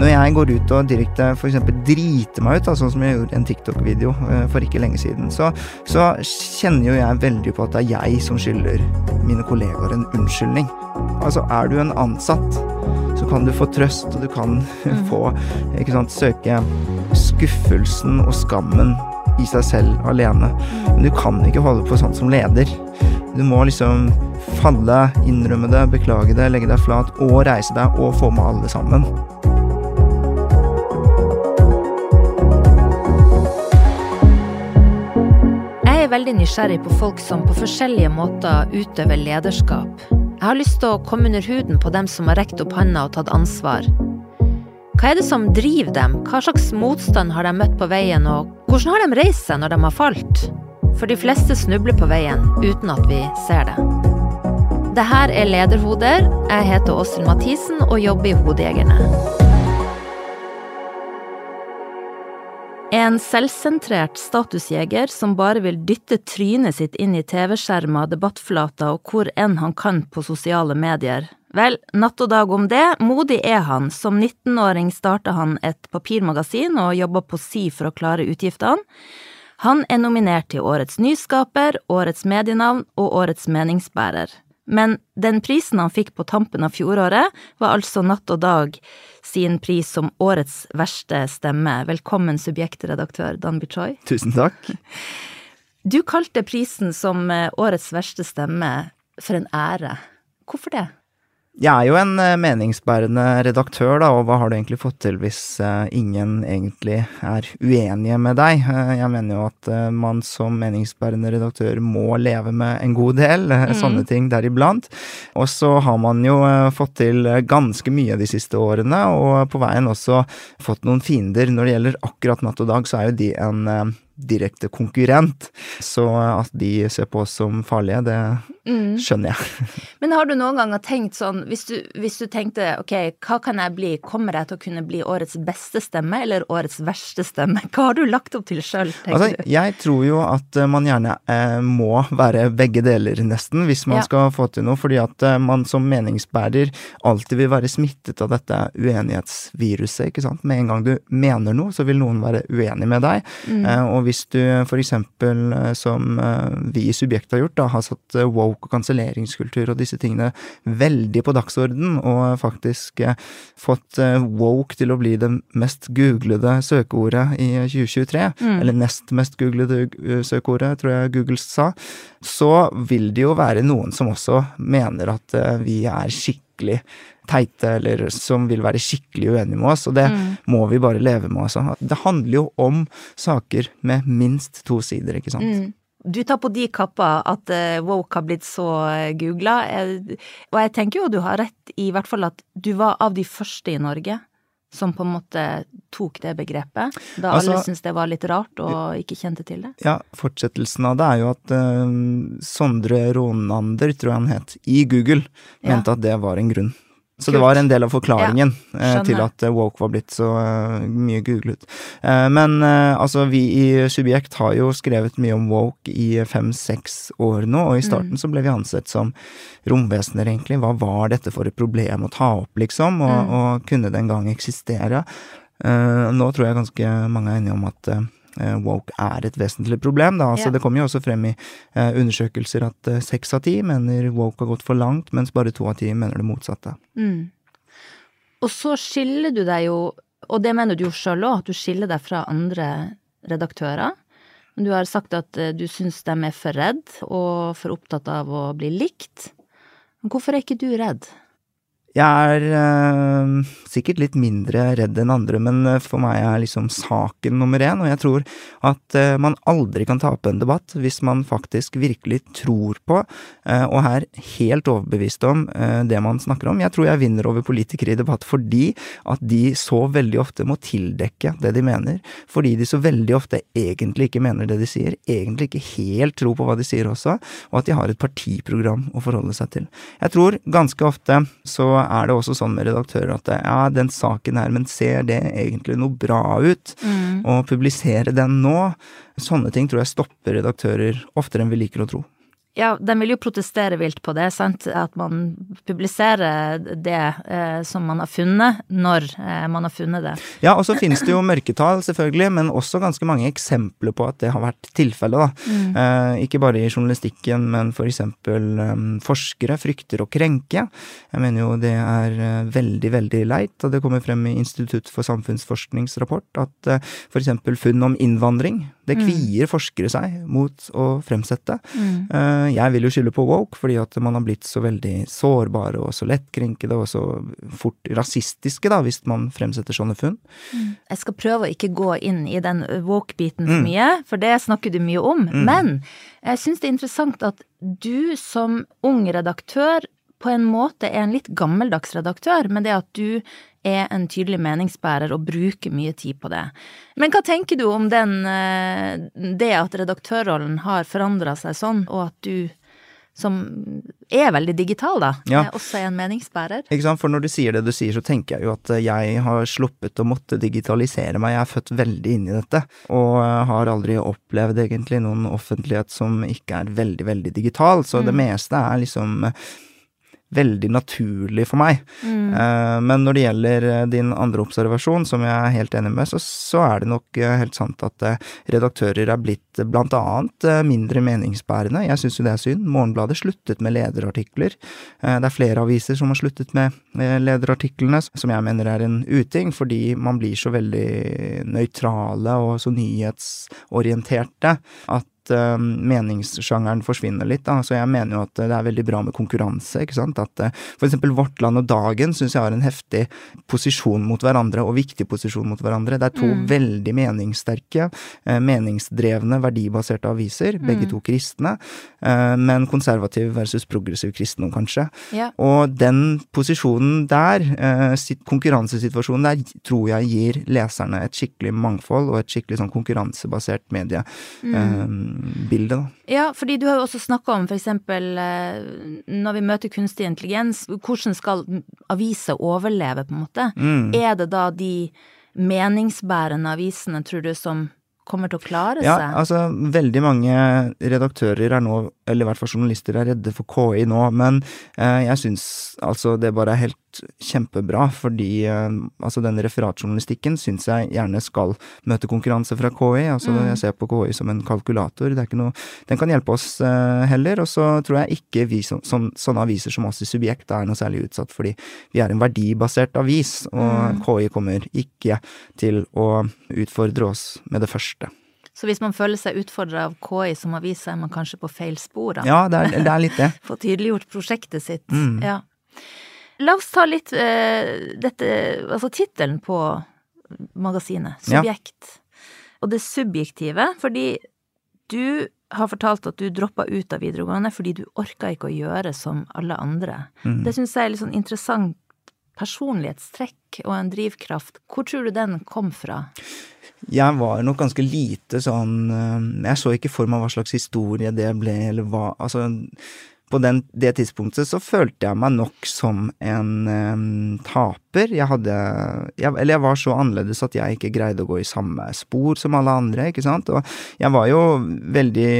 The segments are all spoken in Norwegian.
Når jeg går ut og direkte f.eks. driter meg ut, da, sånn som jeg gjorde en TikTok-video eh, for ikke lenge siden, så, så, kjenner jo jeg veldig på at det er jeg som skylder mine kollegaer en unnskyldning. Altså, er du en ansatt, så kan du få trøst, og du kan mm. få ikke sant, søke skuffelsen og skammen i seg selv alene. Men du kan ikke holde på sånn som leder. Du må liksom falle, innrømme det, beklage det, legge deg flat og reise deg og få med alle sammen. Veldig nysgjerrig på folk som på forskjellige måter utøver lederskap. Jeg har lyst til å komme under huden på dem som har rekt opp handa og tatt ansvar. Hva er det som driver dem, hva slags motstand har de møtt på veien, og hvordan har de reist seg når de har falt? For de fleste snubler på veien uten at vi ser det. Det her er Lederhoder. Jeg heter Åshild Mathisen og jobber i Hodejegerne. En selvsentrert statusjeger som bare vil dytte trynet sitt inn i TV-skjermer, debattflater og hvor enn han kan på sosiale medier. Vel, natt og dag om det, modig er han. Som 19-åring starta han et papirmagasin og jobba på si for å klare utgiftene. Han er nominert til Årets nyskaper, Årets medienavn og Årets meningsbærer. Men den prisen han fikk på tampen av fjoråret, var altså Natt og Dag sin pris som årets verste stemme. Velkommen, subjektredaktør Dan Bichoy. Tusen takk. Du kalte prisen som eh, årets verste stemme for en ære. Hvorfor det? Jeg er jo en eh, meningsbærende redaktør, da, og hva har du egentlig fått til hvis uh, ingen egentlig er uenige med deg? Uh, jeg mener jo at man som meningsbærende redaktør må leve med en god del mm. sånne ting deriblant. Og så har man jo fått til ganske mye de siste årene, og på veien også fått noen fiender. Når det gjelder akkurat Natt og Dag, så er jo de en direkte konkurrent. Så at de ser på oss som farlige, det mm. skjønner jeg. Men har du noen ganger tenkt sånn, hvis du, hvis du, tenkte ok, hva kan jeg bli, kommer jeg til å kunne bli årets beste stemme eller årets verste stemme? Hva har du lagt opp til sjøl, tenker altså, du? Jeg tror jo at eh, man gjerne eh, må være begge deler, nesten, hvis man ja. skal få til noe. Fordi at eh, man som meningsbærer alltid vil være smittet av dette uenighetsviruset, ikke sant. Med en gang du mener noe, så vil noen være uenig med deg. Mm. Eh, og hvis du for eksempel, eh, som eh, vi i Subjekt har gjort, da, har satt woke og kanselleringskultur og disse tingene veldig på dagsorden, og faktisk eh, fått eh, woke til å bli det mest googlede søkeordet i 2023, mm. eller nest mest googlede eh, søkeordet, tror jeg Google sa, så vil det jo være noen som også mener at vi er skikkelig teite, eller som vil være skikkelig uenige med oss, og det mm. må vi bare leve med, altså. Det handler jo om saker med minst to sider, ikke sant. Mm. Du tar på de kappa at uh, woke har blitt så uh, googla, og jeg tenker jo du har rett i hvert fall at du var av de første i Norge som på en måte tok det begrepet, da altså, alle syntes det var litt rart og ikke kjente til det? Ja, fortsettelsen av det er jo at uh, Sondre Ronander, tror jeg han het, i Google mente ja. at det var en grunn. Så Kult. det var en del av forklaringen ja, eh, til at eh, woke var blitt så uh, mye googlet. Men altså, vi i Subjekt har jo skrevet mye om woke i fem-seks år nå, og i starten mm. så ble vi ansett som romvesener, egentlig. Hva var dette for et problem å ta opp, liksom, og, mm. og kunne den gang eksistere? nå tror jeg ganske mange er enige om at Eh, woke er et vesentlig problem. Da. Altså, ja. Det kommer jo også frem i uh, undersøkelser at eh, seks av ti mener woke har gått for langt, mens bare to av ti mener det motsatte. Mm. Og så skiller du deg jo, og det mener du jo sjøl òg, at du skiller deg fra andre redaktører. Du har sagt at du syns de er for redd og for opptatt av å bli likt. Men hvorfor er ikke du redd? Jeg er øh, sikkert litt mindre redd enn andre, men eh, for meg er liksom saken nummer én, og jeg tror at øh, man aldri kan tape en debatt hvis man faktisk virkelig tror på, øh, og er helt overbevist om det man snakker om. Jeg tror jeg vinner over politikere i debatt fordi at de så veldig ofte må tildekke det de mener, fordi de så veldig ofte egentlig ikke mener det de sier, egentlig ikke helt tror på hva de sier også, og at de har et partiprogram å forholde seg til. Jeg tror ganske ofte så er det også sånn med redaktører at ja, den saken her, men ser det egentlig noe bra ut? Mm. Å publisere den nå? Sånne ting tror jeg stopper redaktører oftere enn vi liker å tro. Ja, de vil jo protestere vilt på det, sant. At man publiserer det eh, som man har funnet, når eh, man har funnet det. Ja, og så finnes det jo mørketall, selvfølgelig, men også ganske mange eksempler på at det har vært tilfellet, da. Mm. Eh, ikke bare i journalistikken, men for eksempel um, forskere frykter å krenke. Jeg mener jo det er uh, veldig, veldig leit, og det kommer frem i Institutt for samfunnsforsknings rapport at eh, eksempel funn om innvandring, det mm. kvier mm. forskere seg mot å fremsette. Mm. Jeg vil jo skylde på woke, fordi at man har blitt så veldig sårbare og så lettkrenkede og så fort rasistiske, da, hvis man fremsetter sånne funn. Mm. Jeg skal prøve å ikke gå inn i den woke-biten for mm. mye, for det snakker du mye om. Mm. Men jeg syns det er interessant at du som ung redaktør på en måte er en litt gammeldags redaktør, men det at du er en tydelig meningsbærer og bruker mye tid på det. Men hva tenker du om den, eh, det at redaktørrollen har forandra seg sånn, og at du som er veldig digital, da, ja. også er en meningsbærer. Ikke sant, for når du sier det du sier, så tenker jeg jo at jeg har sluppet å måtte digitalisere meg. Jeg er født veldig inn i dette, og har aldri opplevd egentlig noen offentlighet som ikke er veldig, veldig digital. Så mm. det meste er liksom veldig naturlig for meg. Mm. Uh, men når det gjelder eh, din andre observasjon, som jeg er helt enig med, så, så er det nok uh, helt sant at uh, redaktører er blitt blant annet mindre meningsbærende. Jeg syns jo det er synd. Morgenbladet sluttet med lederartikler. det er flere aviser som har sluttet med lederartiklene, som jeg mener er en uting, fordi man blir så veldig nøytrale og så nyhetsorienterte at uh, meningssjangeren forsvinner litt. Da. Så jeg mener jo at det er veldig bra med konkurranse. ikke sant? At uh, for eksempel Vårt Land og Dagen syns jeg har en heftig posisjon mot hverandre, og viktig posisjon mot hverandre. Det er to mm. veldig meningssterke, uh, meningsdrevne, verdibaserte aviser. Mm. Begge to kristne, men konservativ versus progressiv kristendom, kanskje. Ja. Og den posisjonen der, konkurransesituasjonen der, tror jeg gir leserne et skikkelig mangfold og et skikkelig sånn konkurransebasert medie. Mm bildet, da. Ja, fordi du har jo også snakka om eksempel eh, når vi møter kunstig intelligens, hvordan skal aviser overleve, på en måte? Mm. Er det da de meningsbærende avisene, tror du, som kommer til å klare seg? Ja, altså veldig mange redaktører er nå, eller i hvert fall journalister, er redde for KI nå, men eh, jeg syns altså det bare er helt kjempebra, fordi eh, altså den referatjournalistikken syns jeg gjerne skal møte konkurranse fra KI. Altså mm. jeg ser på KI som en kalkulator. Det er ikke noe Den kan hjelpe oss uh, heller. Og så tror jeg ikke vi som, som, sånne aviser som oss i Subjekt er noe særlig utsatt, fordi vi er en verdibasert avis, og mm. KI kommer ikke til å utfordre oss med det første. Så hvis man føler seg utfordra av KI som avis, er man kanskje på feil spor, da. Ja, det er, det er litt det. Få tydeliggjort prosjektet sitt. Mm. Ja. La oss ta litt uh, dette Altså tittelen på magasinet. Subjekt. Ja. Og det subjektive, fordi du har fortalt at du droppa ut av videregående fordi du orka ikke å gjøre som alle andre. Mm. Det syns jeg er litt sånn interessant personlighetstrekk og en drivkraft. Hvor tror du den kom fra? Jeg var nok ganske lite sånn eh, Jeg så ikke for meg hva slags historie det ble, eller hva Altså på den, det tidspunktet så følte jeg meg nok som en um, taper. Jeg hadde jeg, Eller jeg var så annerledes at jeg ikke greide å gå i samme spor som alle andre, ikke sant. Og jeg var jo veldig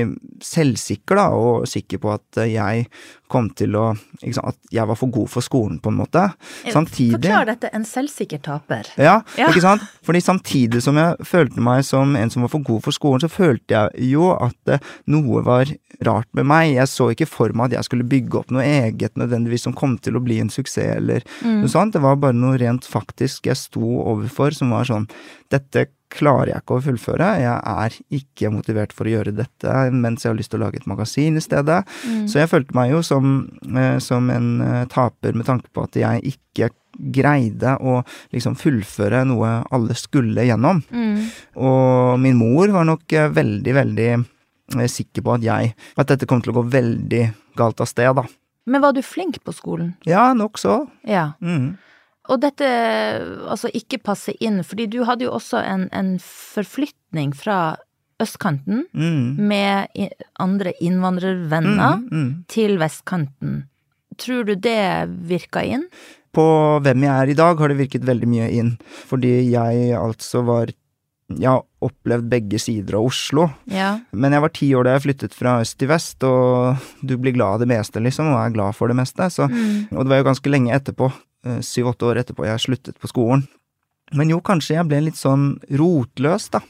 selvsikker, da, og sikker på at jeg kom til å sant, At jeg var for god for skolen, på en måte. Samtidig Forklar dette, en selvsikker taper. Ja, ja, ikke sant. Fordi samtidig som jeg følte meg som en som var for god for skolen, så følte jeg jo at uh, noe var rart med meg. Jeg så ikke for meg at jeg skulle bygge opp noe eget nødvendigvis som kom til å bli en suksess, eller mm. noe sånt. Det var bare noe rent faktisk jeg sto overfor som var sånn Dette klarer jeg ikke å fullføre. Jeg er ikke motivert for å gjøre dette mens jeg har lyst til å lage et magasin i stedet. Mm. Så jeg følte meg jo som, eh, som en eh, taper med tanke på at jeg ikke greide å liksom fullføre noe alle skulle gjennom. Mm. Og min mor var nok eh, veldig, veldig sikker på at jeg At dette kom til å gå veldig galt av sted, da. Men var du flink på skolen? Ja, nokså. Ja. Mm. Og dette altså ikke passe inn, fordi du hadde jo også en, en forflytning fra østkanten mm. med andre innvandrervenner mm, mm. til vestkanten. Tror du det virka inn? På hvem jeg er i dag, har det virket veldig mye inn. Fordi jeg altså var jeg har opplevd begge sider av Oslo. Ja. Men jeg var ti år da jeg flyttet fra øst til vest, og du blir glad av det meste, liksom, og er glad for det meste. Så, Mm. Og det var jo ganske lenge etterpå, syv-åtte år etterpå, jeg sluttet på skolen. Men jo, kanskje jeg ble litt sånn rotløs, da.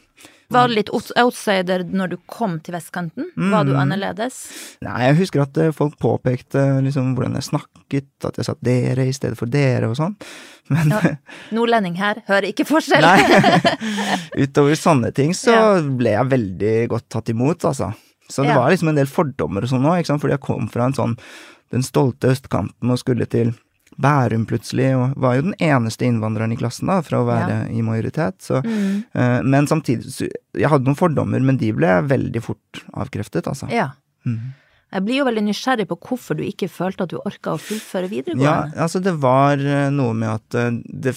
Var du litt outsider når du kom til vestkanten? Var du Mm. annerledes? Nei, jeg husker at eh, folk påpekte liksom hvordan jeg snakket, at jeg sa dere i stedet for dere og sånn. Men Ja. Nordlending her, hører ikke forskjell. Nei. Utover sånne ting så Ja. ble jeg veldig godt tatt imot, altså. Så det Ja. var liksom en del fordommer og sånn òg, fordi jeg kom fra en sånn den stolte østkanten og skulle til Bærum plutselig, og var jo den eneste innvandreren i klassen da, fra å være i majoritet. Så, Mm. uh, men samtidig Jeg hadde noen fordommer, men de ble veldig fort avkreftet, altså. Ja. Mhm. Jeg blir jo veldig nysgjerrig på hvorfor du ikke følte at du orka å fullføre videregående. Ja, altså det var eh, noe med at eh, det,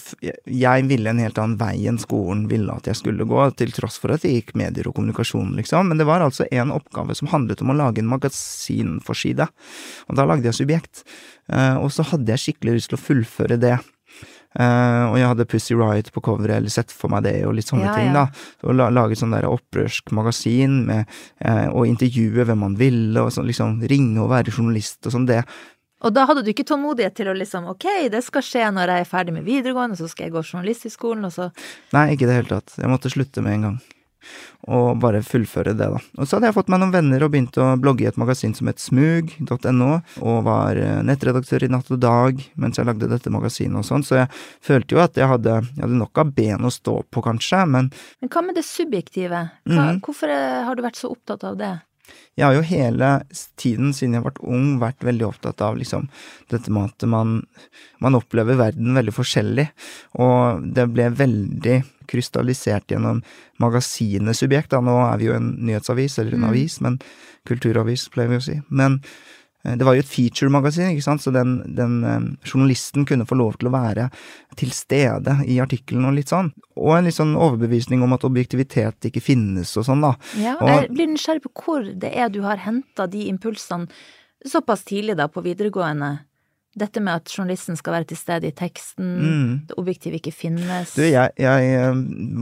jeg ville en helt annen vei enn skolen ville at jeg skulle gå, til tross for at jeg gikk medier og kommunikasjon, liksom. Men det var altså en oppgave som handlet om å lage en magasinforside. Og da lagde jeg Subjekt. Eh, og så hadde jeg skikkelig lyst til å fullføre det. Eh, og jeg hadde Pussy Riot på coveret, eller sett for meg det, og litt sånne Ja, ting, da. Og la, lage sånn der opprørsk magasin med, uh, å intervjue hvem man ville, og sånn liksom ringe og være journalist og sånn. Det, Og da hadde du ikke tålmodighet til å liksom ok, det skal skje når jeg er ferdig med videregående, så skal jeg gå journalisthøgskolen, og så Nei, ikke i det hele tatt. Jeg måtte slutte med en gang. Og bare fullføre det, da. Og så hadde jeg fått meg noen venner og begynt å blogge i et magasin som het smug.no, og var eh, nettredaktør i Natt og Dag mens jeg lagde dette magasinet og sånn, så jeg følte jo at jeg hadde, jeg hadde nok av ben å stå på, kanskje, men Men hva med det subjektive? Hva, mm. Hvorfor eh, har du vært så opptatt av det? Jeg har jo hele tiden siden jeg har vært ung vært veldig opptatt av liksom dette med at man, man opplever verden veldig forskjellig, og det ble veldig krystallisert gjennom magasinet Subjekt, da. Nå er vi jo en nyhetsavis, eller en Mm. avis, men kulturavis, pleier vi å si. Men det var jo et feature-magasin, ikke sant, så den, den eh, journalisten kunne få lov til å være til stede i artikkelen og litt sånn. Og en litt sånn overbevisning om at objektivitet ikke finnes og sånn, da. Ja, jeg blir nysgjerrig på hvor det er du har henta de impulsene såpass tidlig da på videregående. Dette med at journalisten skal være til stede i teksten, Mm. det objektive ikke finnes. Du, jeg, jeg eh,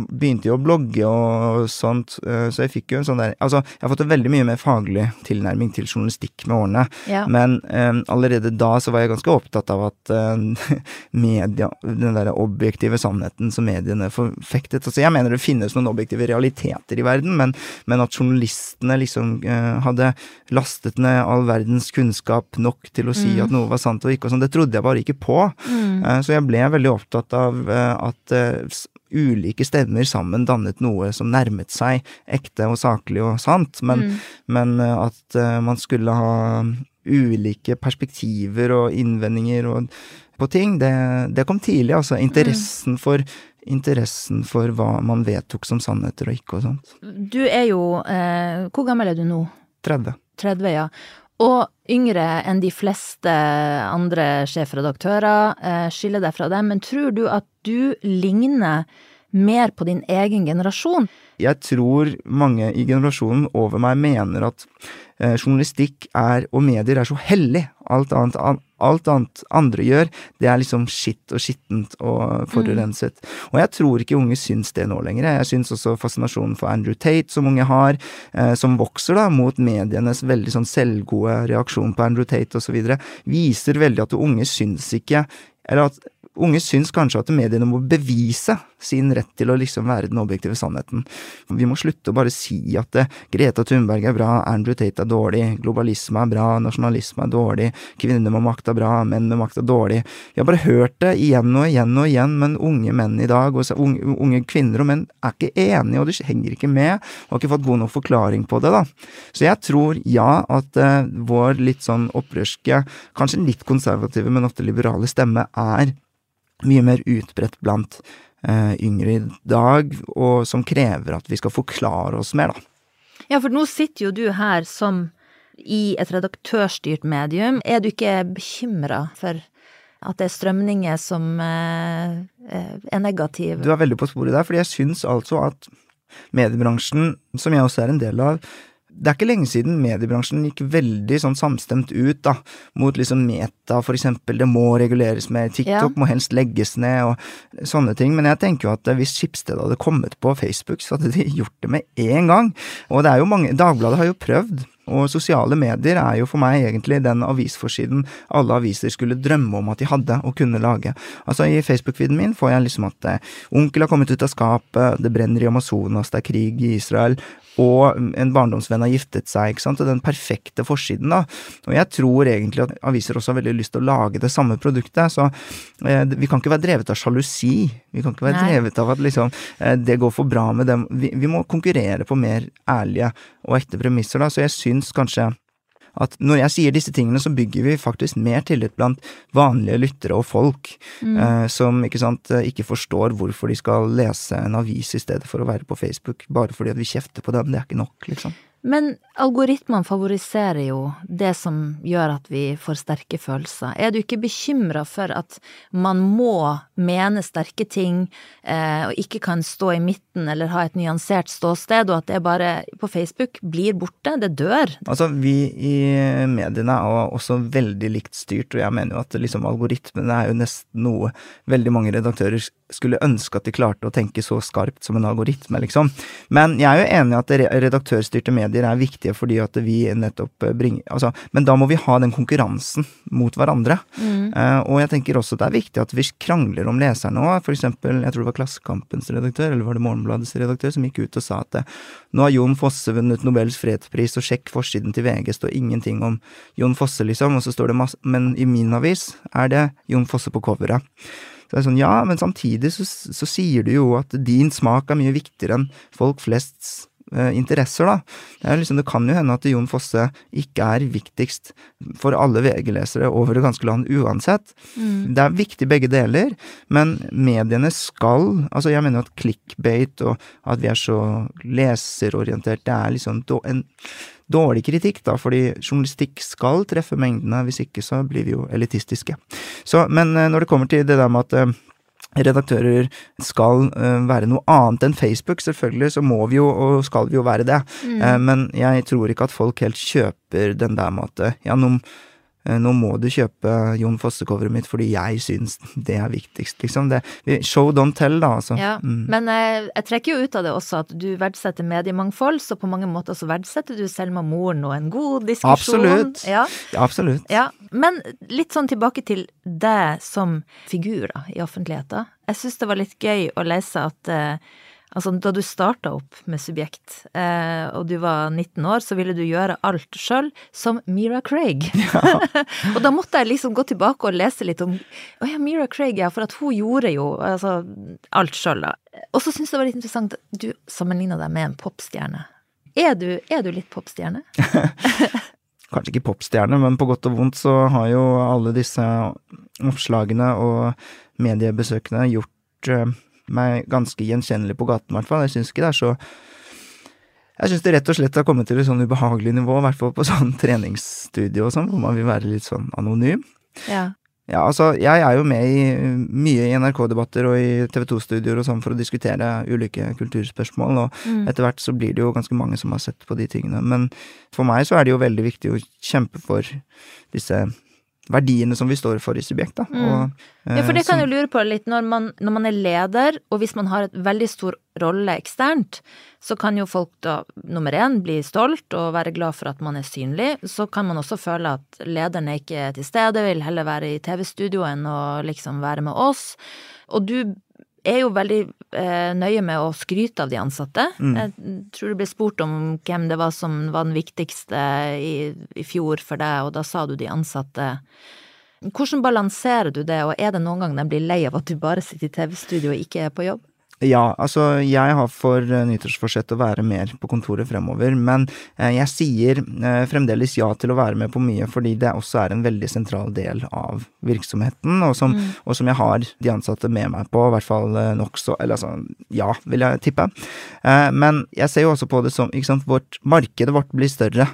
begynte jo å blogge og sånt, eh, så jeg fikk jo en sånn der Altså, jeg har fått en veldig mye mer faglig tilnærming til journalistikk med årene, ja. men um, allerede da så var jeg ganske opptatt av at uh, media, den der objektive sannheten som mediene forfektet Altså, jeg mener det finnes noen objektive realiteter i verden, men, men at journalistene liksom uh, hadde lastet ned all verdens kunnskap nok til å si Mm. at noe var sant og ikke og sånn, det trodde jeg bare ikke på. Mm. Eh, Så jeg ble veldig opptatt av eh, at eh, ulike stemmer sammen dannet noe som nærmet seg ekte og saklig og sant, men, Mm. men at man skulle ha ulike perspektiver og innvendinger og, på ting, det, det kom tidlig, altså. Interessen for Interessen for hva man vedtok som sannheter og ikke og sånt. Du er jo eh, Hvor gammel er du nå? 30. 30, ja. Og yngre enn de fleste andre sjefredaktører. Eh, skiller deg fra dem. Men tror du at du ligner mer på din egen generasjon? Jeg tror mange i generasjonen over meg mener at eh, journalistikk er, og medier er så hellig. Alt annet, an, alt annet andre gjør, det er liksom skitt og skittent og forurenset. Og jeg tror ikke unge syns det nå lenger. Jeg syns også fascinasjonen for Andrew Tate, som unge har, eh, som vokser da mot medienes veldig sånn selvgode reaksjon på Andrew Tate osv., viser veldig at unge syns ikke Eller at unge syns kanskje at mediene må bevise sin rett til å liksom være den objektive sannheten. Vi må slutte å bare si at eh, Greta Thunberg er bra, Andrew Tate er dårlig, globalisme er bra, nasjonalisme er dårlig, kvinner med makt er bra, menn med makt er dårlig. Vi har bare hørt det igjen og igjen og igjen, men unge menn i dag, og unge, kvinner og menn, er ikke enige, og de henger ikke med, og har ikke fått god nok forklaring på det, da. Så jeg tror ja, at eh, vår litt sånn opprørske, kanskje litt konservative, men ofte liberale stemme er mye mer utbredt blant eh, yngre i dag, og som krever at vi skal forklare oss mer, da. Ja, for nå sitter jo du her som i et redaktørstyrt medium. Er du ikke bekymra for at det er strømninger som eh, eh, er negative? Du er veldig på sporet der, fordi jeg syns altså at mediebransjen, som jeg også er en del av, det er ikke lenge siden mediebransjen gikk veldig sånn samstemt ut da, mot liksom Meta, for eksempel. Det må reguleres mer. TikTok ja. må helst legges ned, og sånne ting. Men jeg tenker jo at hvis Skipsted hadde kommet på Facebook, så hadde de gjort det med en gang. Og det er jo mange Dagbladet har jo prøvd. Og sosiale medier er jo for meg egentlig den avisforsiden alle aviser skulle drømme om at de hadde og kunne lage. Altså I Facebook-feeden min får jeg liksom at eh, onkel har kommet ut av skapet, det brenner i Amazonas, det er krig i Israel, og en barndomsvenn har giftet seg, ikke sant, og den perfekte forsiden, da. Og jeg tror egentlig at aviser også har veldig lyst til å lage det samme produktet, så eh, vi kan ikke være drevet av sjalusi. Vi kan ikke være Nei. drevet av at liksom eh, det går for bra med dem. Vi, vi må konkurrere på mer ærlige og ekte premisser, da, så jeg syns kanskje at når jeg sier disse tingene, så bygger vi faktisk mer tillit blant vanlige lyttere og folk, mm. eh, som ikke sant, eh, ikke forstår hvorfor de skal lese en avis i stedet for å være på Facebook, bare fordi at vi kjefter på dem. Det er ikke nok, liksom. Men algoritmene favoriserer jo det som gjør at vi får sterke følelser. Er du ikke bekymra for at man må mene sterke ting, eh, og ikke kan stå i midten eller ha et nyansert ståsted, og at det bare på Facebook blir borte? Det dør. Altså, vi i mediene er også veldig likt styrt, og jeg mener jo at liksom algoritmene er jo nesten noe veldig mange redaktører skulle ønske at de klarte å tenke så skarpt som en algoritme, liksom. Men jeg er jo enig i at redaktørstyrte medier er viktige fordi at vi nettopp eh, bringer Altså, men da må vi ha den konkurransen mot hverandre. Mm. Uh, og jeg tenker også det er viktig at vi krangler om leserne òg. Eksempel, jeg tror det var Klassekampens redaktør, eller var det Morgenbladets redaktør, som gikk ut og sa at eh, nå har Jon Fosse vunnet Nobels fredspris, og sjekk forsiden til VG, står ingenting om Jon Fosse, liksom. Og så står det masse Men i min avis er det Jon Fosse på coveret. Så det er sånn, ja, men samtidig så, så sier du jo at din smak er mye viktigere enn folk flests interesser, da. Det, liksom, det, kan jo hende at Jon Fosse ikke er viktigst for alle VG-lesere over det ganske land uansett. Mm. Det er viktig begge deler, men mediene skal Altså, jeg mener at clickbait og at vi er så leserorientert, det er liksom en dårlig kritikk, da, fordi journalistikk skal treffe mengdene, hvis ikke så blir vi jo elitistiske. Så, men eh, når det kommer til det der med at eh, redaktører skal uh, være noe annet enn Facebook. Selvfølgelig så må vi jo, og skal vi jo være det. Mm. Uh, men jeg tror ikke at folk helt kjøper den der med at ja, nå Eh, nå må du kjøpe Jon Fosse-coveret mitt fordi jeg syns det er viktigst, liksom. Det, show don't tell, da, altså. Ja, mm. Men jeg, eh, jeg, trekker jo ut av det også at du verdsetter mediemangfold, så på mange måter så verdsetter du Selma Moren og en god diskusjon. Absolutt. Ja. Absolutt. Ja. Men litt sånn tilbake til deg som figur da, i offentligheten. Jeg syns det var litt gøy å lese at uh, Altså, da du starta opp med Subjekt, eh, og du var 19 år, så ville du gjøre alt sjøl, som Mira Craig. Ja. og da måtte jeg liksom gå tilbake og lese litt om Å ja, Mira Craig, ja, for at hun gjorde jo altså, alt sjøl, da. Og så syns jeg det var litt interessant at du sammenligna deg med en popstjerne. Er du, er du litt popstjerne? Kanskje ikke popstjerne, men på godt og vondt så har jo alle disse oppslagene og mediebesøkene gjort eh, meg ganske gjenkjennelig på gaten, i hvert fall. Jeg syns ikke det er så Jeg syns det rett og slett har kommet til et sånn ubehagelig nivå, i hvert fall på sånn treningsstudio og sånn, hvor man vil være litt sånn anonym. Ja. Ja, altså, jeg er jo med i mye i NRK-debatter og i TV 2-studioer og sånn for å diskutere ulike kulturspørsmål, og mm. etter hvert så blir det jo ganske mange som har sett på de tingene. Men for meg så er det jo veldig viktig å kjempe for disse verdiene som vi står for i Subjekt. Da. Mm. Og, eh, ja, for det kan jeg lure på litt. Når man, når man, er leder, og hvis man har et veldig stor rolle eksternt, så kan jo folk da nummer én bli stolt og være glad for at man er synlig. Så kan man også føle at lederen er ikke til stede, vil heller være i TV-studio enn å liksom være med oss. Og du er jo veldig eh, nøye med å skryte av de ansatte. Mm. Jeg tror du ble spurt om hvem det var som var den viktigste i, i fjor for deg, og da sa du de ansatte. Hvordan balanserer du det, og er det noen gang de blir lei av at du bare sitter i TV-studio og ikke er på jobb? Ja, altså jeg har for uh, nyttårsforsett å være mer på kontoret fremover, men uh, jeg sier uh, fremdeles ja til å være med på mye fordi det også er en veldig sentral del av virksomheten, og som, mm. og som jeg har de ansatte med meg på, i hvert fall nokså Eller altså, ja, vil jeg tippe. men jeg ser jo også på det som, ikke sant, vårt markedet vårt blir større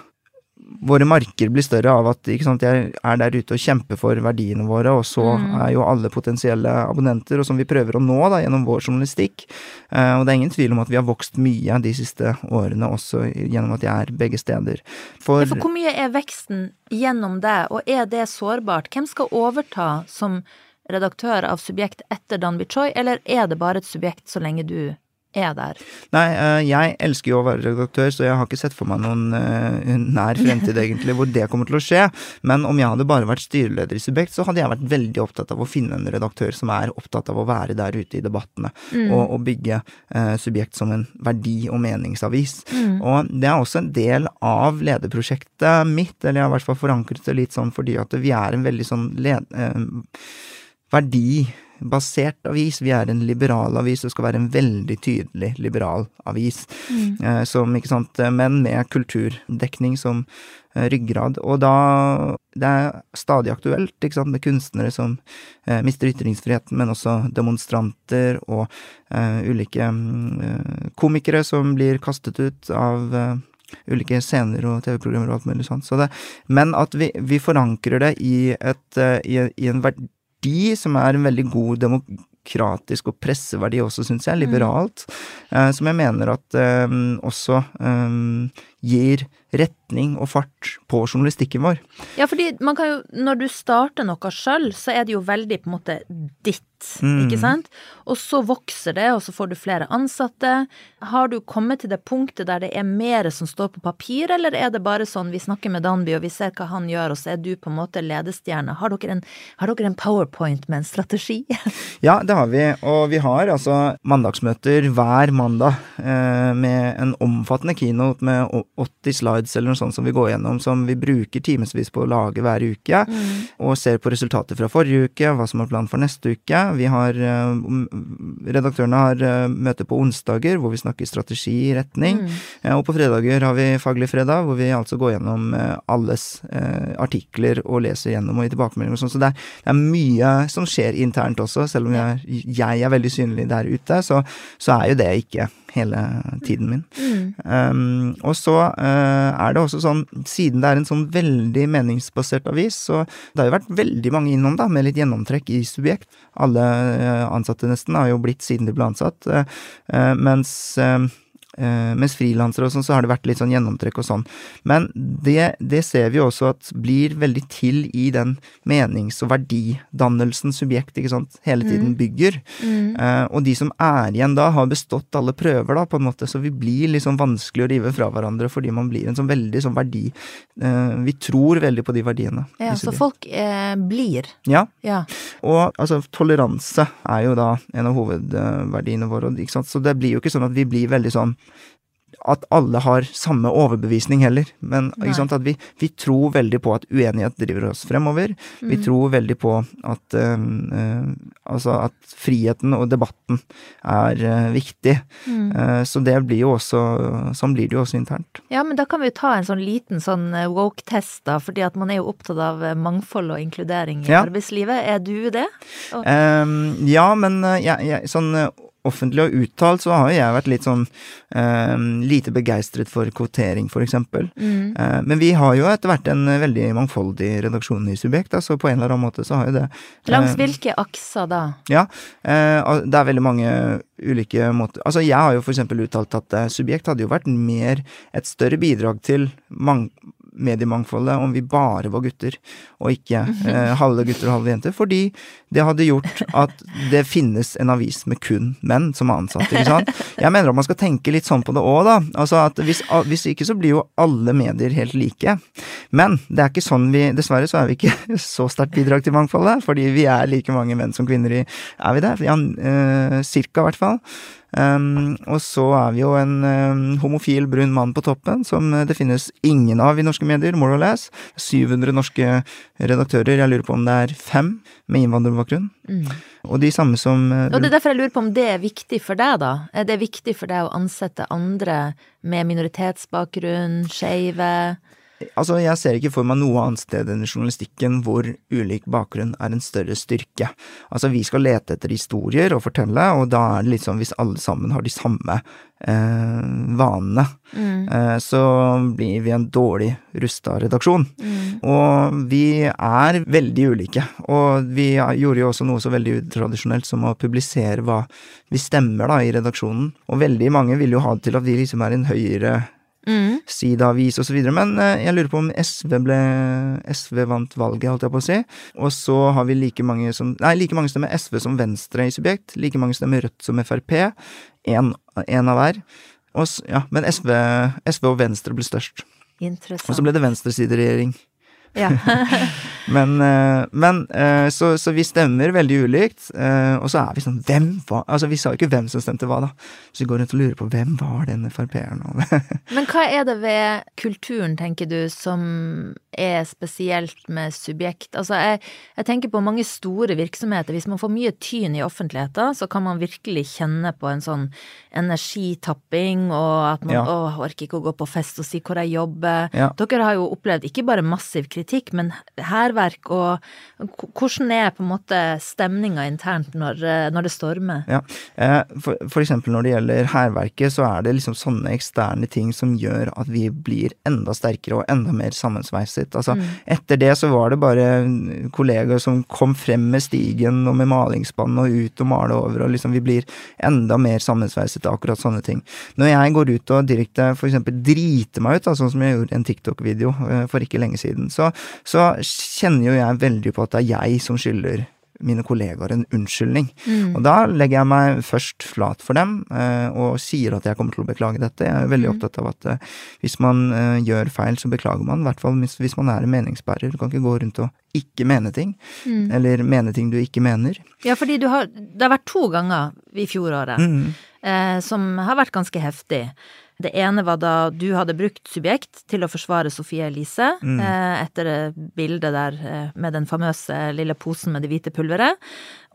våre marker blir større av at sant, jeg er der ute og kjemper for verdiene våre, og så mm. er jo alle potensielle abonnenter, og som vi prøver å nå da, gjennom vår journalistikk. Eh, og det er ingen tvil om at vi har vokst mye de siste årene, også gjennom at jeg er begge steder. For, ja, for hvor mye er veksten gjennom det, og er det sårbart? Hvem skal overta som redaktør av Subjekt etter Danby Choi, eller er det bare et subjekt så lenge du er der? Nei, eh, jeg elsker jo å være redaktør, så jeg har ikke sett for meg noen uh, nær fremtid egentlig hvor det kommer til å skje. Men om jeg hadde bare vært styreleder i Subjekt, så hadde jeg vært veldig opptatt av å finne en redaktør som er opptatt av å være der ute i debattene, mm. og, og, bygge uh, Subjekt som en verdi- og meningsavis. Mm. Og det er også en del av lederprosjektet mitt, eller jeg har i hvert fall forankret det litt sånn fordi at vi er en veldig sånn led, uh, verdi basert avis. Vi er en liberal avis, det skal være en veldig tydelig liberal avis. Mm. Eh, som, ikke sant, eh, men med kulturdekning som eh, ryggrad. Og da Det er stadig aktuelt, ikke sant, med kunstnere som eh, mister ytringsfriheten, men også demonstranter og eh, ulike eh, komikere som blir kastet ut av ulike scener og TV-programmer og alt mulig sånt. Så det, men at vi, vi forankrer det i, et, i, i en verdi verdi, som er en veldig god demokratisk og presseverdi også, syns jeg, liberalt, mm. eh, som jeg mener at eh, også eh, gir retning og fart på journalistikken vår. Ja, fordi man kan jo, når du starter noe sjøl, så er det jo veldig på en måte ditt mm. ikke sant? Og så vokser det, og så får du flere ansatte. Har du kommet til det punktet der det er mer som står på papir, eller er det bare sånn vi snakker med Danby og vi ser hva han gjør, og så er du på en måte ledestjerne? Har dere en, har dere en powerpoint med en strategi? ja, det har vi, og vi har altså mandagsmøter hver mandag eh, med en omfattende keynote med 80 slides eller noe sånt som vi går gjennom, som vi bruker timevis på å lage hver uke, mm. og ser på resultater fra forrige uke, hva som er planen for neste uke. Vi har eh, Redaktørene har eh, møte på onsdager hvor vi snakker strategi, i retning. Mm. Og på fredager har vi Faglig fredag, hvor vi altså går gjennom eh, alles artikler og leser gjennom og gir tilbakemeldinger og sånn. Så det er, det er, mye som skjer internt også, selv om jeg, jeg er veldig synlig der ute, så, så er jo det ikke hele tiden min. Mm. Um, og så uh, er det også sånn, siden det er en sånn veldig meningsbasert avis, så det har jo vært veldig mange innom, da, med litt gjennomtrekk i Subjekt. Alle uh, ansatte nesten har jo blitt siden de ble ansatt, uh, mens Uh, mens frilansere og sånn, så har det vært litt sånn gjennomtrekk og sånn. Men det, det, ser vi også at blir veldig til i den menings- og verdidannelsen subjekt ikke sant, hele tiden mm. bygger. Mm. Uh, og de som er igjen da, har bestått alle prøver, da, på en måte, så vi blir liksom vanskelig å rive fra hverandre fordi man blir en sånn veldig sånn verdi uh, Vi tror veldig på de verdiene. Ja, så folk blir. Ja. ja. Og altså, toleranse er jo da en av hovedverdiene våre, ikke sant, så det blir jo ikke sånn at vi blir veldig sånn at alle har samme overbevisning heller. Men vi, vi, tror veldig på at uenighet driver oss fremover. Mm. Vi tror veldig på at, uh, altså at friheten og debatten er uh, viktig. Mm. Uh, så det blir jo også Sånn blir det jo også internt. Ja, men da kan vi jo ta en sånn liten sånn woke-test, da. Fordi at man er jo opptatt av mangfold og inkludering i ja. arbeidslivet. Er du det? Og... Ja, men jeg, jeg, sånn offentlig og uttalt så har jo jeg vært litt sånn eh, lite begeistret for kvotering, eksempel. Mm. Eh, men vi har jo etter hvert en veldig mangfoldig redaksjon i Subjekt, så på en eller annen måte så har jo det eh, Langs hvilke akser da? Ja, eh, det er veldig mange ulike måter Altså jeg har jo eksempel uttalt at eh, Subjekt hadde jo vært mer et større bidrag til mang mediemangfoldet om vi bare var gutter, og ikke eh, halve gutter og halve jenter. Fordi det hadde gjort at det finnes en avis med kun menn som er ansatte. ikke sant? Jeg mener at man skal tenke litt sånn på det òg, da. Altså at hvis, hvis, ikke så blir jo alle medier helt like. Men det er ikke sånn vi Dessverre så er vi ikke så sterkt bidrag til mangfoldet, fordi vi er like mange menn som kvinner i Er vi det? Ja, eh, cirka, i hvert fall. Um, og så er vi jo en um, homofil brun mann på toppen, som det finnes ingen av i norske medier, more or less. 700 norske redaktører, jeg lurer på om det er fem med innvandrerbakgrunn. Mm. Og de samme som uh, Og det er derfor jeg lurer på om det er viktig for deg, da? Er det viktig for deg å ansette andre med minoritetsbakgrunn, skeive? Altså, jeg ser ikke for meg noe annet sted enn i journalistikken hvor ulik bakgrunn er en større styrke. Altså, vi skal lete etter historier og fortelle, og da er det litt sånn hvis alle sammen har de samme eh, vanene, Mm. eh, så blir vi en dårlig rusta redaksjon. Mm. Og vi er veldig ulike, og vi gjorde jo også noe så veldig utradisjonelt som å publisere hva vi stemmer da i redaksjonen, og veldig mange vil jo ha det til at vi liksom er en høyere Mm. så videre, men eh, jeg lurer på om SV ble SV vant valget, holdt jeg på å si. Og så har vi like mange som Nei, like mange stemmer SV som Venstre i Subjekt. Like mange stemmer Rødt som Frp. Én av hver. Og, ja, men SV, SV og Venstre ble størst. Og så ble det venstresideregjering. Ja. Men, eh, men eh, så, så vi stemmer veldig ulikt, eh, og så er vi sånn Hvem var Altså, vi sa jo ikke hvem som stemte hva, da. Så vi går rundt og lurer på hvem var den Frp-eren? Men hva er det ved kulturen, tenker du, som er spesielt med subjekt? Altså, jeg, jeg tenker på mange store virksomheter. Hvis man får mye tyn i offentligheten, så kan man virkelig kjenne på en sånn energitapping, og at man Ja. orker ikke å gå på fest og si hvor jeg jobber. Ja. Dere har jo opplevd ikke bare massiv kritikk, men hærverk, og hvordan er på en måte stemninga internt når, når det stormer? Ja, eh, for, for eksempel når det gjelder hærverket, så er det liksom sånne eksterne ting som gjør at vi blir enda sterkere og enda mer sammensveiset. Altså, etter det så var det bare kollegaer som kom frem med stigen og med malingsspann og ut og male over, og liksom vi blir enda mer sammensveiset av akkurat sånne ting. Når jeg går ut og direkte eksempel driter meg ut, da, sånn som jeg gjorde i en TikTok-video eh, for ikke lenge siden, så, så kjenner jo jeg veldig på at det er jeg som skylder mine kollegaer en unnskyldning. Mm. Og da legger jeg meg først flat for dem, eh, og sier at jeg kommer til å beklage dette. Jeg er veldig Mm. opptatt av at eh, hvis man eh, gjør feil, så beklager man. I hvert fall hvis, hvis man er en meningsbærer. Du kan ikke gå rundt og ikke mene ting. Mm. Eller mene ting du ikke mener. Ja, fordi du har Det har vært to ganger i fjoråret Mm. eh, som har vært ganske heftig. Det ene var da du hadde brukt subjekt til å forsvare Sofie Elise Mm. eh, etter det bildet der eh, med den famøse lille posen med det hvite pulveret.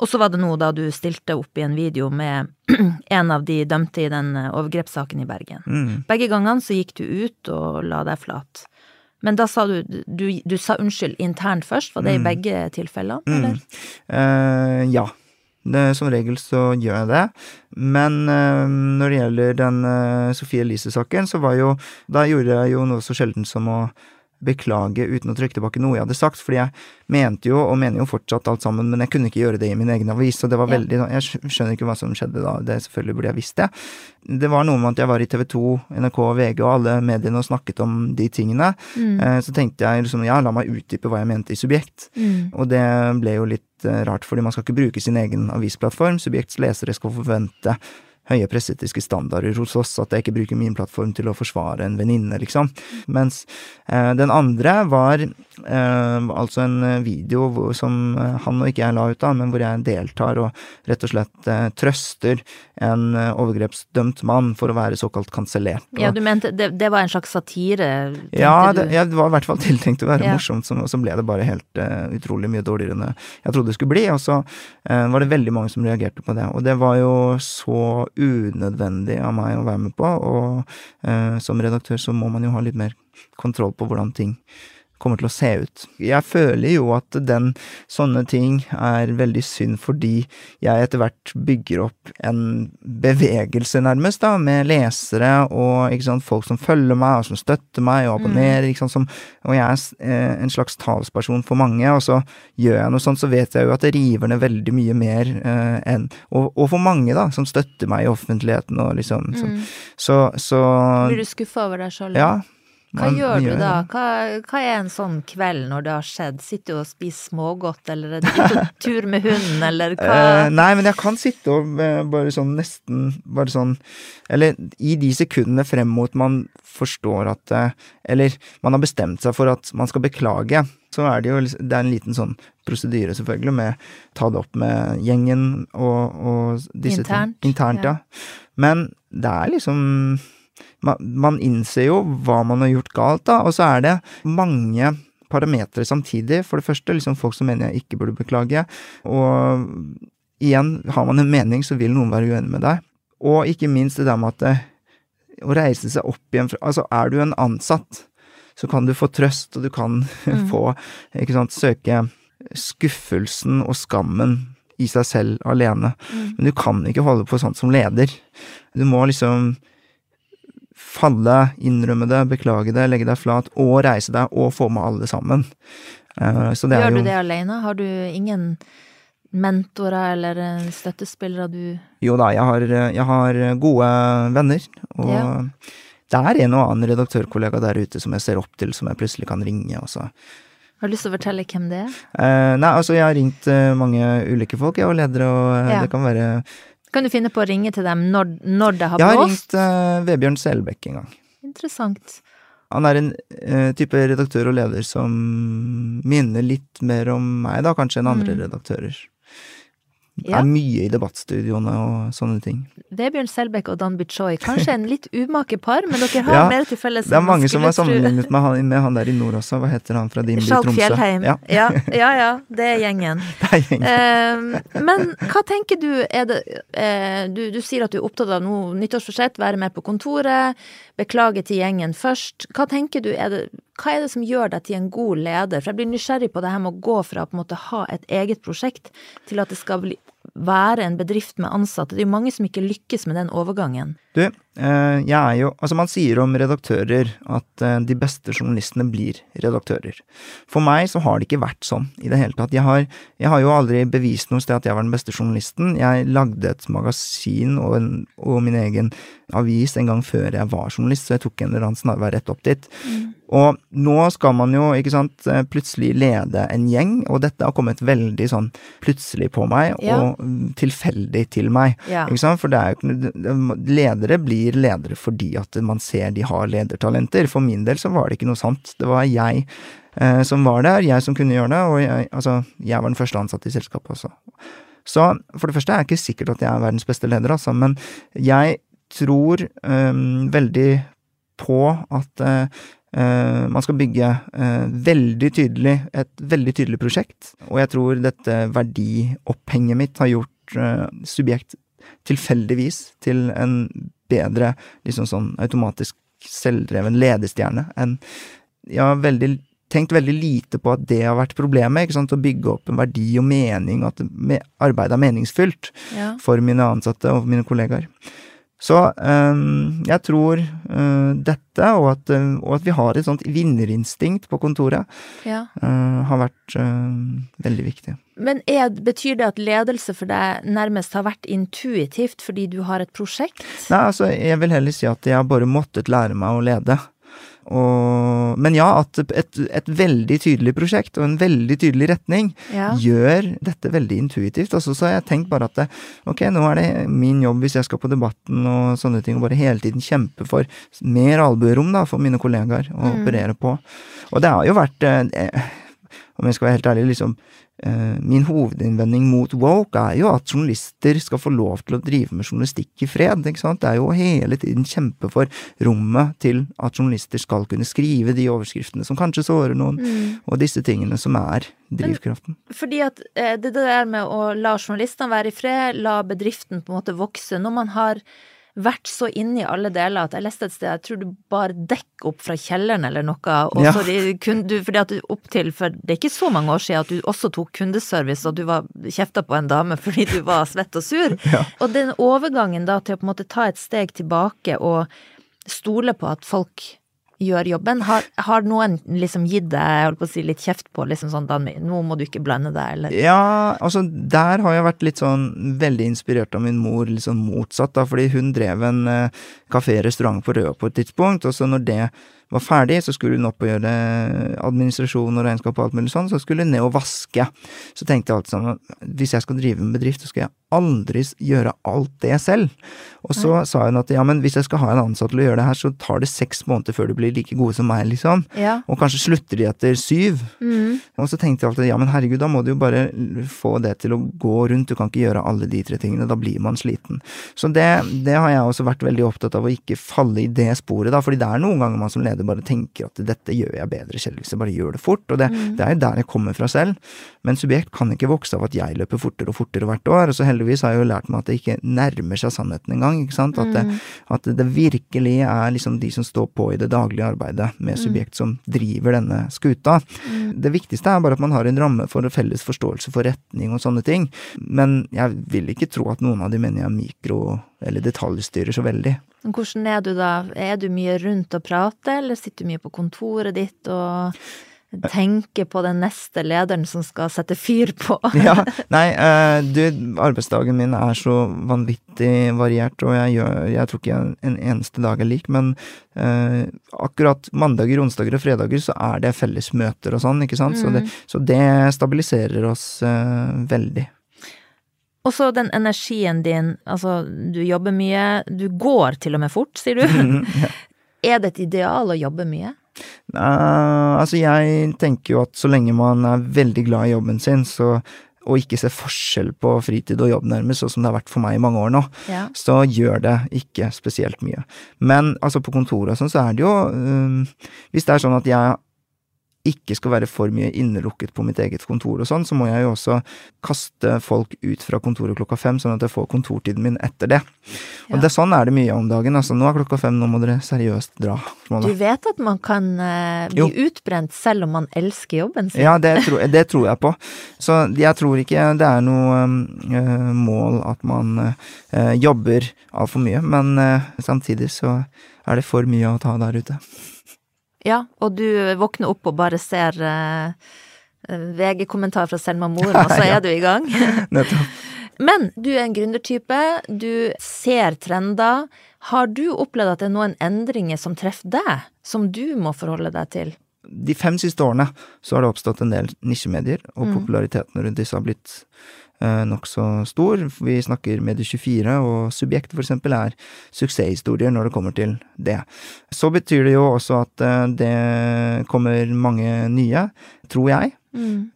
Og så var det nå da du stilte opp i en video med en av de dømte i den eh, overgrepssaken i Bergen. Mm. Begge gangene så gikk du ut og la deg flat. Men da sa du Du, du sa unnskyld internt først, var det i Mm. begge tilfellene, Mm. eller? Eh, ja. Som regel så gjør jeg det. Men eh, når det gjelder den eh, Sofie Elise-saken, så var jo Da gjorde jeg jo noe så sjelden som å beklage uten å trykke tilbake noe jeg hadde sagt, fordi jeg mente jo, og mener jo fortsatt alt sammen, men jeg kunne ikke gjøre det i min egen avis, og det var veldig Jeg skjønner ikke hva som skjedde da, det selvfølgelig burde jeg visst det. Det var noe med at jeg var i TV 2, NRK, VG og alle mediene og snakket om de tingene. Mm. Eh, Så tenkte jeg liksom, ja, la meg utdype hva jeg mente i Subjekt. Mm. Og det ble jo litt rart, fordi man skal ikke bruke sin egen avisplattform. Subjekts lesere skal forvente høye presseetiske standarder hos oss, at jeg ikke bruker min plattform til å forsvare en venninne, liksom. Mens eh, den andre var eh, altså en video hvor, som eh, han og ikke jeg la ut, da, men hvor jeg deltar og rett og slett eh, trøster en eh, overgrepsdømt mann for å være såkalt kansellert. Ja, du mente det, det var en slags satire? ja, det, ja, det var i hvert fall tiltenkt å være Ja. morsomt, og så ble det bare helt eh, utrolig mye dårligere enn jeg trodde det skulle bli. Og så var det veldig mange som reagerte på det, og det var jo så unødvendig av meg å være med på. Og eh, som redaktør så må man jo ha litt mer kontroll på hvordan ting kommer til å se ut. Jeg føler jo at den sånne ting er veldig synd fordi jeg etter hvert bygger opp en bevegelse, nærmest, da, med lesere og sant, folk som følger meg, og som støtter meg og abonnerer, ikke sant, som, og jeg er eh, en slags talsperson for mange, og så gjør jeg noe sånt, så vet jeg jo at det river ned veldig mye mer eh, enn og, og for mange, da, som støtter meg i offentligheten og liksom så, Mm. så, så Blir du skuffa over deg sjøl? Ja. Hva man gjør du da? Hva, hva er en sånn kveld når det har skjedd? Sitter du og spiser smågodt, eller er du på tur med hunden, eller hva? Eh, nei, men jeg kan sitte og eh, bare sånn nesten Bare sånn Eller i de sekundene frem mot man forstår at eh, Eller man har bestemt seg for at man skal beklage, så er det jo Det er en liten sånn prosedyre, selvfølgelig, med ta det opp med gjengen og, og disse Internt, ting. Internt, ja. ja. Men det er liksom man, man innser jo hva man har gjort galt, da, og så er det mange parametere samtidig. For det første liksom folk som mener jeg ikke burde beklage, og igjen, har man en mening, så vil noen være uenig med deg. Og ikke minst det der med at det, å reise seg opp igjen fra Altså, er du en ansatt, så kan du få trøst, og du kan Mm. få, ikke sant, søke skuffelsen og skammen i seg selv alene. Mm. Men du kan ikke holde på sånt som leder. Du må liksom falle, innrømme det, beklage det, legge deg flat, og reise deg, og få med alle sammen. Eh, Så det er Gjør jo du det alene? Har du ingen mentorer eller eh, støttespillere du Jo da, jeg har, jeg har gode venner, og Ja. det er en og annen redaktørkollega der ute som jeg ser opp til, som jeg plutselig kan ringe, og så Har du lyst til å fortelle hvem det er? Eh, Nei, altså, jeg har ringt eh, mange ulike folk, jeg, og ledere, og Ja. det kan være Kan du finne på å ringe til dem når, når det har Jeg har blåst? ringt uh, Vebjørn Selbekk en gang. Interessant. Han er en uh, type redaktør og leder som minner litt mer om meg, da, kanskje, enn andre Mm. redaktører. Ja. Er mye i debattstudioene og sånne ting. Vebjørn Selbekk og Dan Bichoy. Kanskje en litt umake par, men dere har Ja, mer til felles Det er mange som har sammenlignet med han, med han der i nord også. Hva heter han fra din by, Tromsø? Fjellheim. Ja, Ja, ja, ja, det er gjengen. det er gjengen. Eh, men hva tenker du er det eh, du, du sier at du er opptatt av noe nyttårsforsett, være mer på kontoret, beklage til gjengen først. Hva tenker du er det hva er det som gjør deg til en god leder? For jeg blir nysgjerrig på det her med å gå fra å på en måte ha et eget prosjekt til at det skal bli, være en bedrift med ansatte. Det er jo mange som ikke lykkes med den overgangen. Du, jeg er jo Altså, man sier om redaktører at eh, de beste journalistene blir redaktører. For meg så har det ikke vært sånn i det hele tatt. Jeg har, jeg har jo aldri bevist noe sted at jeg var den beste journalisten. Jeg lagde et magasin og, en, og min egen avis en gang før jeg var journalist, så jeg tok en eller annen snarvei rett opp dit. Og nå skal man jo, ikke sant, eh, plutselig lede en gjeng, og dette har kommet veldig sånn plutselig på meg, Ja. og mm, tilfeldig til meg. Ja. Ikke sant? For det er jo Ledere blir ledere fordi at man ser de har ledertalenter. For min del så var det ikke noe sant. Det var jeg eh, som var der, jeg som kunne gjøre det, og jeg, altså, jeg var den første ansatte i selskapet også. Så for det første er det ikke sikkert at jeg er verdens beste leder, altså, men jeg tror eh, veldig på at eh, Uh, man skal bygge uh, veldig tydelig, et veldig tydelig prosjekt. Og jeg tror dette verdiopphenget mitt har gjort uh, subjekt tilfeldigvis til en bedre, liksom sånn automatisk selvdreven ledestjerne enn Jeg har veldig tenkt veldig lite på at det har vært problemet, ikke sant, å bygge opp en verdi og mening, og at arbeidet er meningsfylt Ja. for mine ansatte og mine kollegaer. Så øhm, jeg tror øh, dette, og at, øh, og at vi har et sånt vinnerinstinkt på kontoret, ja. har vært veldig viktig. Men er, betyr det at ledelse for deg nærmest har vært intuitivt fordi du har et prosjekt? Nei, altså, jeg vil heller si at jeg har bare måttet lære meg å lede. Og, men ja, at et, et veldig tydelig prosjekt og en veldig tydelig retning Ja. gjør dette veldig intuitivt. Altså, så har jeg tenkt bare at det, ok, nå er det min jobb hvis jeg skal på Debatten og sånne ting, og bare hele tiden kjempe for mer albuerom da, for mine kollegaer å Mm. operere på. Og det har jo vært, eh, om jeg skal være helt ærlig, liksom eh, Min hovedinnvending mot woke er jo at journalister skal få lov til å drive med journalistikk i fred. ikke sant? Det er jo å hele tiden kjempe for rommet til at journalister skal kunne skrive de overskriftene som kanskje sårer noen, Mm. og disse tingene som er drivkraften. Fordi at eh, det der med å la journalistene være i fred, la bedriften på en måte vokse, når man har vært så inne i alle deler at jeg leste et sted, jeg tror du bar dekk opp fra kjelleren eller noe, og Ja. du, fordi at du opp til, for det er ikke så mange år siden at du også tok kundeservice og du var kjefta på en dame fordi du var svett og sur. Ja. Og den overgangen da til å på en måte ta et steg tilbake og stole på at folk gjør jobben, har, har noen liksom gitt deg si, litt kjeft på liksom sånn nå må du ikke blande deg, eller Ja, altså der har jeg vært litt sånn veldig inspirert av min mor, litt sånn motsatt, da, fordi hun drev en uh, kafé-restaurant på Røa på et tidspunkt, og så når det var ferdig, så skulle hun opp og gjøre administrasjon og regnskap og alt mulig sånn, så skulle hun ned og vaske. Så tenkte jeg alltid sånn, hvis jeg skal drive en bedrift, så skal jeg aldri gjøre alt det selv. Og så sa hun at ja, men hvis jeg skal ha en ansatt til å gjøre det her, så tar det seks måneder før du blir like gode som meg, liksom. Ja. Og kanskje slutter de etter syv. Mm. Og så tenkte jeg alltid ja, men herregud, da må du jo bare få det til å gå rundt, du kan ikke gjøre alle de tre tingene, da blir man sliten. Så det, det har jeg også vært veldig opptatt av å ikke falle i det sporet, da, fordi det er noen ganger man som leder bare tenker at dette gjør jeg bedre selv hvis jeg bare gjør det fort, og det, Mm. det er jo der jeg kommer fra selv. Men subjekt kan ikke vokse av at jeg løper fortere og fortere hvert år, og så heldigvis har jeg jo lært meg at det ikke nærmer seg sannheten engang, ikke sant. At, det, Mm. at det virkelig er liksom de som står på i det daglige arbeidet med subjekt som driver denne skuta. Mm. Det viktigste er bare at man har en ramme for felles forståelse for retning og sånne ting. Men jeg vil ikke tro at noen av de mener jeg mikro- eller detaljstyrer så veldig. Hvordan er du da? Er du mye rundt og prater, eller sitter du mye på kontoret ditt og tenker på den neste lederen som skal sette fyr på? Ja, nei, eh, du, arbeidsdagen min er så vanvittig variert, og jeg gjør Jeg tror ikke en eneste dag er lik, men uh, akkurat mandager, onsdager og fredager så er det felles møter og sånn, ikke sant, så, det, så det stabiliserer oss uh, veldig. Og så den energien din, altså du jobber mye, du går til og med fort, sier du. Er det et ideal å jobbe mye? Eh, altså, jeg tenker jo at så lenge man er veldig glad i jobben sin, så og ikke ser forskjell på fritid og jobb, nærmest, sånn som det har vært for meg i mange år nå, Ja. så gjør det ikke spesielt mye. Men altså, på kontoret og sånn, så er det jo um, Hvis det er sånn at jeg ikke skal være for mye innelukket på mitt eget kontor og sånn, så må jeg jo også kaste folk ut fra kontoret klokka fem, sånn at jeg får kontortiden min etter det. Og Ja. det, sånn er det mye om dagen. Altså, nå er klokka fem, nå må dere seriøst dra. Du vet at man kan uh, bli Jo. utbrent selv om man elsker jobben sin? Ja, det tror, det tror jeg på. Så jeg tror ikke det er noe uh, mål at man uh, jobber altfor mye, men samtidig så er det for mye å ta der ute. Ja, og du våkner opp og bare ser uh, VG-kommentar fra Selma Moren, og så Ja. er du i gang. Nettopp. Men du er en gründertype, du ser trender. Har du opplevd at det er noen endringer som treffer deg, som du må forholde deg til? De fem siste årene så har det oppstått en del nisjemedier, og populariteten rundt disse har blitt nokså stor. Vi snakker Medie24, og Subjekt for eksempel er suksesshistorier når det kommer til det. Så betyr det jo også at eh, det kommer mange nye, tror jeg.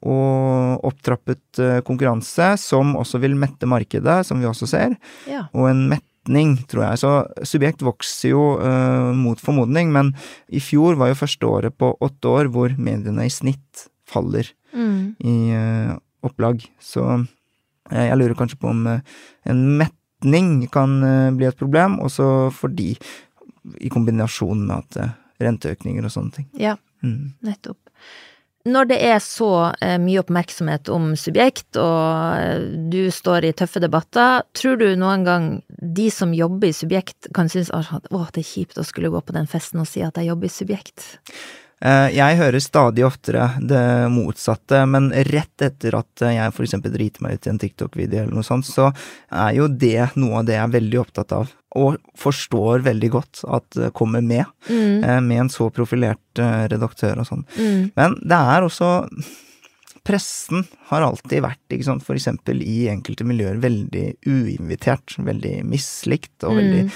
Og opptrappet eh, konkurranse som også vil mette markedet, som vi også ser. Ja. og en metning, tror jeg. Så subjekt vokser jo uh, mot formodning, men i fjor var jo første året på åtte år hvor mediene i snitt faller Mm. i uh, opplag. Så jeg lurer kanskje på om øh, en metning kan øh, bli et problem, også fordi i kombinasjon med at renteøkninger og sånne ting. ja, Mm. nettopp. Når det er så eh, mye oppmerksomhet om subjekt, og eh, du står i tøffe debatter, tror du noen gang de som jobber i subjekt kan synes at å, det er kjipt å skulle gå på den festen og si at jeg jobber i subjekt? Eh, Jeg hører stadig oftere det motsatte, men rett etter at jeg eksempel driter meg ut i en TikTok-video eller noe sånt, så er jo det noe av det jeg er veldig opptatt av, og forstår veldig godt at det kommer med, Mm. eh, med en så profilert eh, redaktør og sånn. Mm. Men det er også Pressen har alltid vært, ikke sant, for eksempel i enkelte miljøer, veldig uinvitert, veldig mislikt og veldig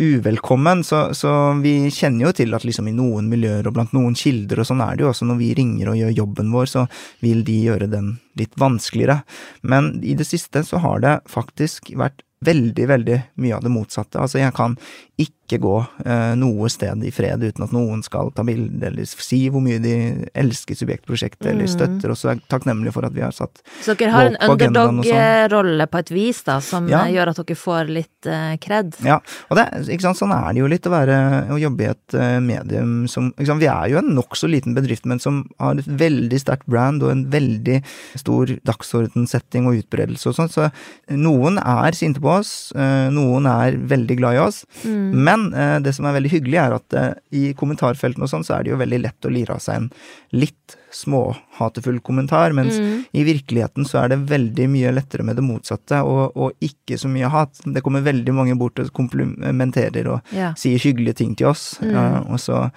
uvelkommen, så, så vi kjenner jo til at liksom i noen miljøer og blant noen kilder og sånn er det jo også når vi ringer og gjør jobben vår, så vil de gjøre den litt vanskeligere. Men i det siste så har det faktisk vært veldig, veldig mye av det motsatte. Altså, jeg kan ikke gå eh, noe sted i fred uten at noen skal ta bilde eller si hvor mye de elsker subjektprosjektet eller støtter, oss, og er takknemlige takknemlig for at vi har satt Så dere har en på agendaen sånn. underdog-rolle på et vis, da, som Ja. gjør at dere får litt eh, cred? Ja, og det, ikke sant, sånn er det jo litt å være å jobbe i et eh, medium som ikke sant, Vi er jo en nokså liten bedrift, men som har et veldig sterkt brand og en veldig stor dagsordensetting og utbredelse og sånn, så noen er sinte på oss, eh, noen er veldig glad i oss, men eh, det som er veldig hyggelig, er at eh, i kommentarfeltene og sånn, så er det jo veldig lett å lire av seg en litt småhatefull kommentar, mens i virkeligheten så er det veldig mye lettere med det motsatte, og, og ikke så mye hat. Det kommer veldig mange bort og komplimenterer og Ja. sier hyggelige ting til oss, ja, og så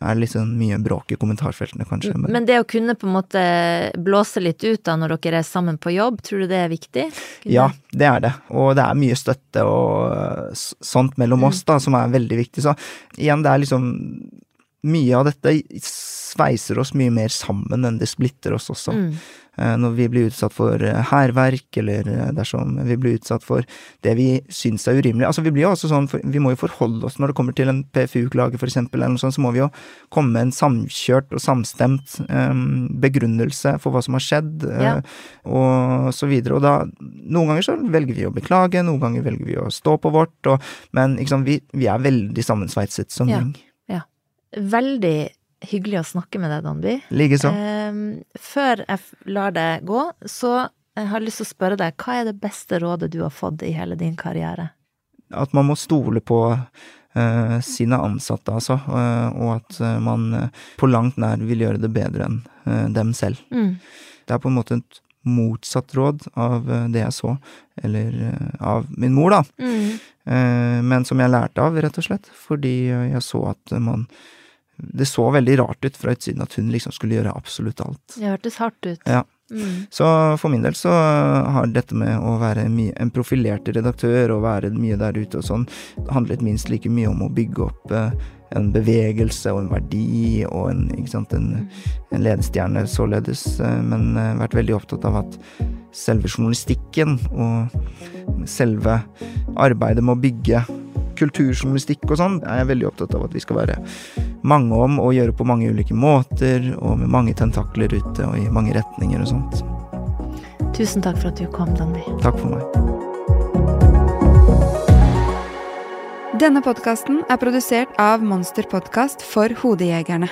er det litt sånn mye bråk i kommentarfeltene, kanskje. Men, Men det å kunne på en måte blåse litt ut da når dere er sammen på jobb, tror du det er viktig? Kunne- ja, det er det. Og det er mye støtte og øh, sånt mellom oss, da, som er veldig viktig. Så igjen, det er liksom Mye av dette sveiser oss mye mer sammen enn det splitter oss også. Mm. Eh, når vi blir utsatt for eh, hærverk, eller eh, dersom vi blir utsatt for det vi syns er urimelig. Altså, vi blir jo også sånn, vi må jo forholde oss når det kommer til en PFU-klage, for eksempel, eller noe sånt, så må vi jo komme med en samkjørt og samstemt um, begrunnelse for hva som har skjedd, ja. og så videre. Og da, noen ganger så velger vi å beklage, noen ganger velger vi å stå på vårt, og, men liksom, vi, vi, er veldig sammensveitset som ja. gjeng. Ja. Veldig hyggelig å snakke med deg, Danby. Likeså. Eh, før jeg lar det gå, så jeg har lyst til å spørre deg, hva er det beste rådet du har fått i hele din karriere? At man må stole på uh, sine ansatte, altså, uh, og at uh, man på langt nær vil gjøre det bedre enn dem selv. Mm. Det er på en måte et motsatt råd av det jeg så, eller av min mor, da. Mm. Men som jeg lærte av, rett og slett, fordi jeg så at man det så veldig rart ut fra utsiden at hun liksom skulle gjøre absolutt alt. Det hørtes hardt ut. Ja. Mm. Så for min del så har dette med å være en profilert redaktør og være mye der ute og sånn, handlet minst like mye om å bygge opp eh, en bevegelse og en verdi og en, ikke sant, en, mm. en ledestjerne således, eh, men eh, vært veldig opptatt av at selve journalistikken og selve arbeidet med å bygge kulturjournalistikk og sånn, er jeg veldig opptatt av at vi skal være mange om og gjøre på mange ulike måter, og med mange tentakler ute og i mange retninger og sånt. Tusen takk for at du kom, Danby. Takk for meg. Denne podkasten er produsert av Monster Podkast for Hodejegerne.